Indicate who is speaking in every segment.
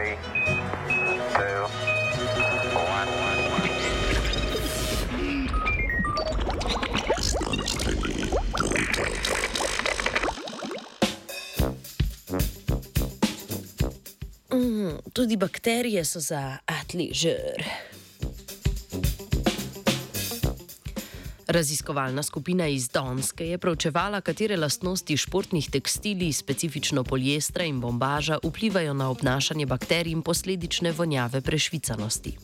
Speaker 1: Three, two, one.
Speaker 2: Mm, tudi bakterije so za atli Raziskovalna skupina iz Donske je preučevala, katere lastnosti športnih tekstilij, specifično poliestra in bombaža, vplivajo na obnašanje bakterij in posledične vonjave prešvicanosti.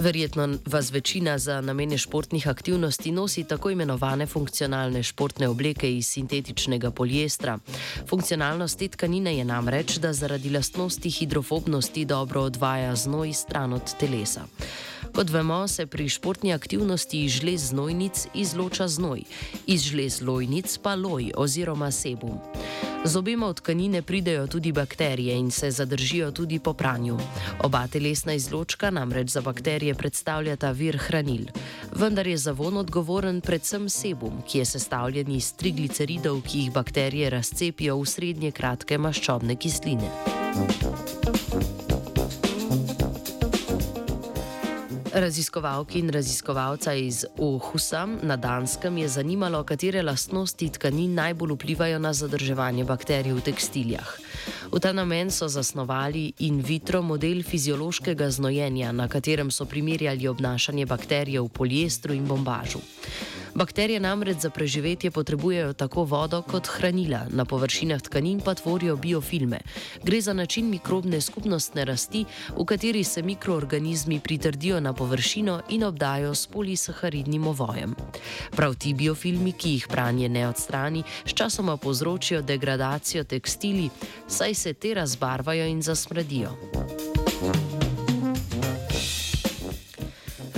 Speaker 2: Verjetno vas večina za namene športnih aktivnosti nosi tako imenovane funkcionalne športne obleke iz sintetičnega poliestra. Funkcionalnost te tkanine je namreč, da zaradi lastnosti hidrofobnosti dobro odvaja znoj stran od telesa. Kot vemo, se pri športni aktivnosti iz žlez znojnic izloča znoj, iz žlez lojnic pa loj oziroma sebum. Z obema od tkanine pridejo tudi bakterije in se zadržijo tudi po pranju. Oba telesna izločka namreč za bakterije predstavljata vir hranil. Vendar je za von odgovoren predvsem sebum, ki je sestavljen iz trigliceridov, ki jih bakterije razcepijo v srednje kratke maščobne kisline. Raziskovalki in raziskovalca iz Ohusa na Danskem je zanimalo, katere lastnosti tkanin najbolj vplivajo na zadrževanje bakterij v tekstiljah. V ta namen so zasnovali in vitro model fiziološkega znojenja, na katerem so primerjali obnašanje bakterij v poliestru in bombažu. Bakterije namreč za preživetje potrebujejo tako vodo kot hranila, na površinah tkanin pa tvorijo biofilme. Gre za način mikrobne skupnostne rasti, v kateri se mikroorganizmi pritrdijo na površino in obdajo s polisaharidnim ovojem. Prav ti biofilmi, ki jih pranje ne odstrani, sčasoma povzročijo degradacijo tekstili, saj se te razbarvajo in zasmrdijo.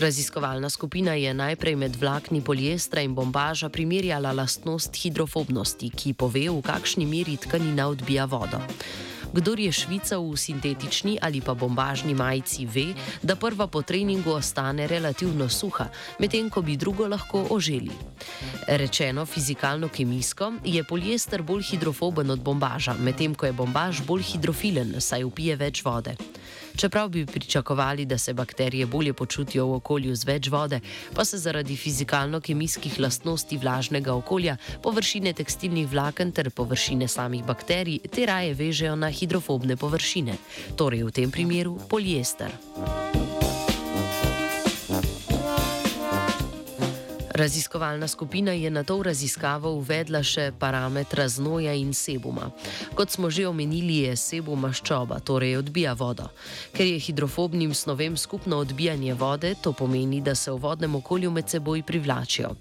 Speaker 2: Raziskovalna skupina je najprej med vlakni poliestra in bombaža primerjala lastnost hidrofobnosti, ki pove, v kakšni meri tkanina odbija vodo. Kdor je švical v sintetični ali pa bombažni majici, ve, da prva po treningu ostane relativno suha, medtem ko bi drugo lahko oželi. Rečeno fizikalno-kemijsko je poliester bolj hidrofoben od bombaža, medtem ko je bombaž bolj hidrofilen, saj upije več vode. Čeprav bi pričakovali, da se bakterije bolje počutijo v okolju z več vode, pa se zaradi fizikalno-kemijskih lastnosti vlažnega okolja, površine tekstilnih vlaken ter površine samih bakterij te raje vežejo na hidrofobne površine, torej v tem primeru poliester. Raziskovalna skupina je na to raziskavo uvedla še parametra znoja in sebuma. Kot smo že omenili, je sebum maščoba, torej odbija vodo. Ker je hidrofobnim snovem skupno odbijanje vode, to pomeni, da se v vodnem okolju med seboj privlačijo.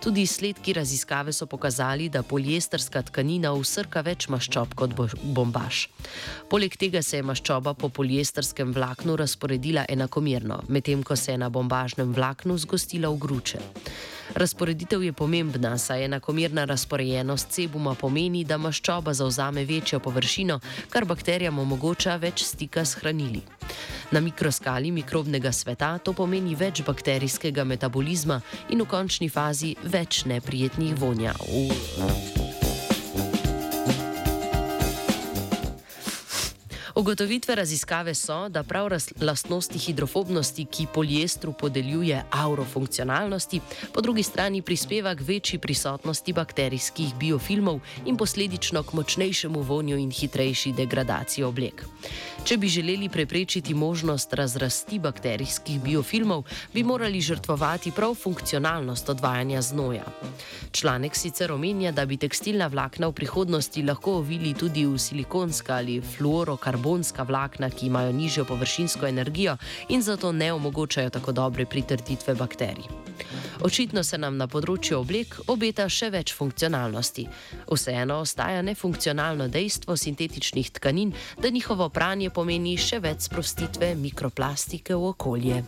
Speaker 2: Tudi izsledki raziskave so pokazali, da poliesterska tkanina usrka več maščob kot bombaž. Poleg tega se je maščoba po poliesterskem vlaknu razporedila enakomerno, medtem ko se je na bombažnem vlaknu zgostila v gruče. Razporeditev je pomembna, saj enakomerna razporejenost sebuma pomeni, da maščoba zauzame večjo površino, kar bakterijam omogoča več stika s hranili. Na mikroskali mikrobnega sveta to pomeni več bakterijskega metabolizma in v končni fazi več neprijetnih vonjav. Ugotovitve raziskave so, da prav lastnosti hidrofobnosti, ki poliestru podeljuje aurofunkcionalnosti, po drugi strani prispeva k večji prisotnosti bakterijskih biofilmov in posledično k močnejšemu vonju in hitrejši degradaciji oblek. Če bi želeli preprečiti možnost razrasti bakterijskih biofilmov, bi morali žrtvovati prav funkcionalnost odvajanja znoja. Članek sicer omenja, da bi tekstilna vlakna v prihodnosti lahko ovili tudi v silikonska ali fluorokarbonska karbonska vlakna, ki imajo nižjo površinsko energijo in zato ne omogočajo tako dobre pritrditve bakterij. Očitno se nam na področju oblek obeta še več funkcionalnosti. Vseeno ostaja nefunkcionalno dejstvo sintetičnih tkanin, da njihovo pranje pomeni še več sprostitve mikroplastike v okolje.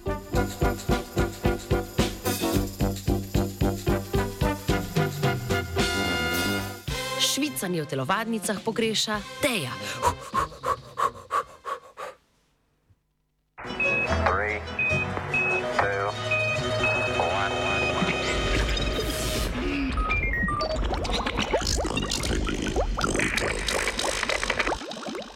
Speaker 2: Švicanje v telovadnicah pogreša teja. Huh, huh.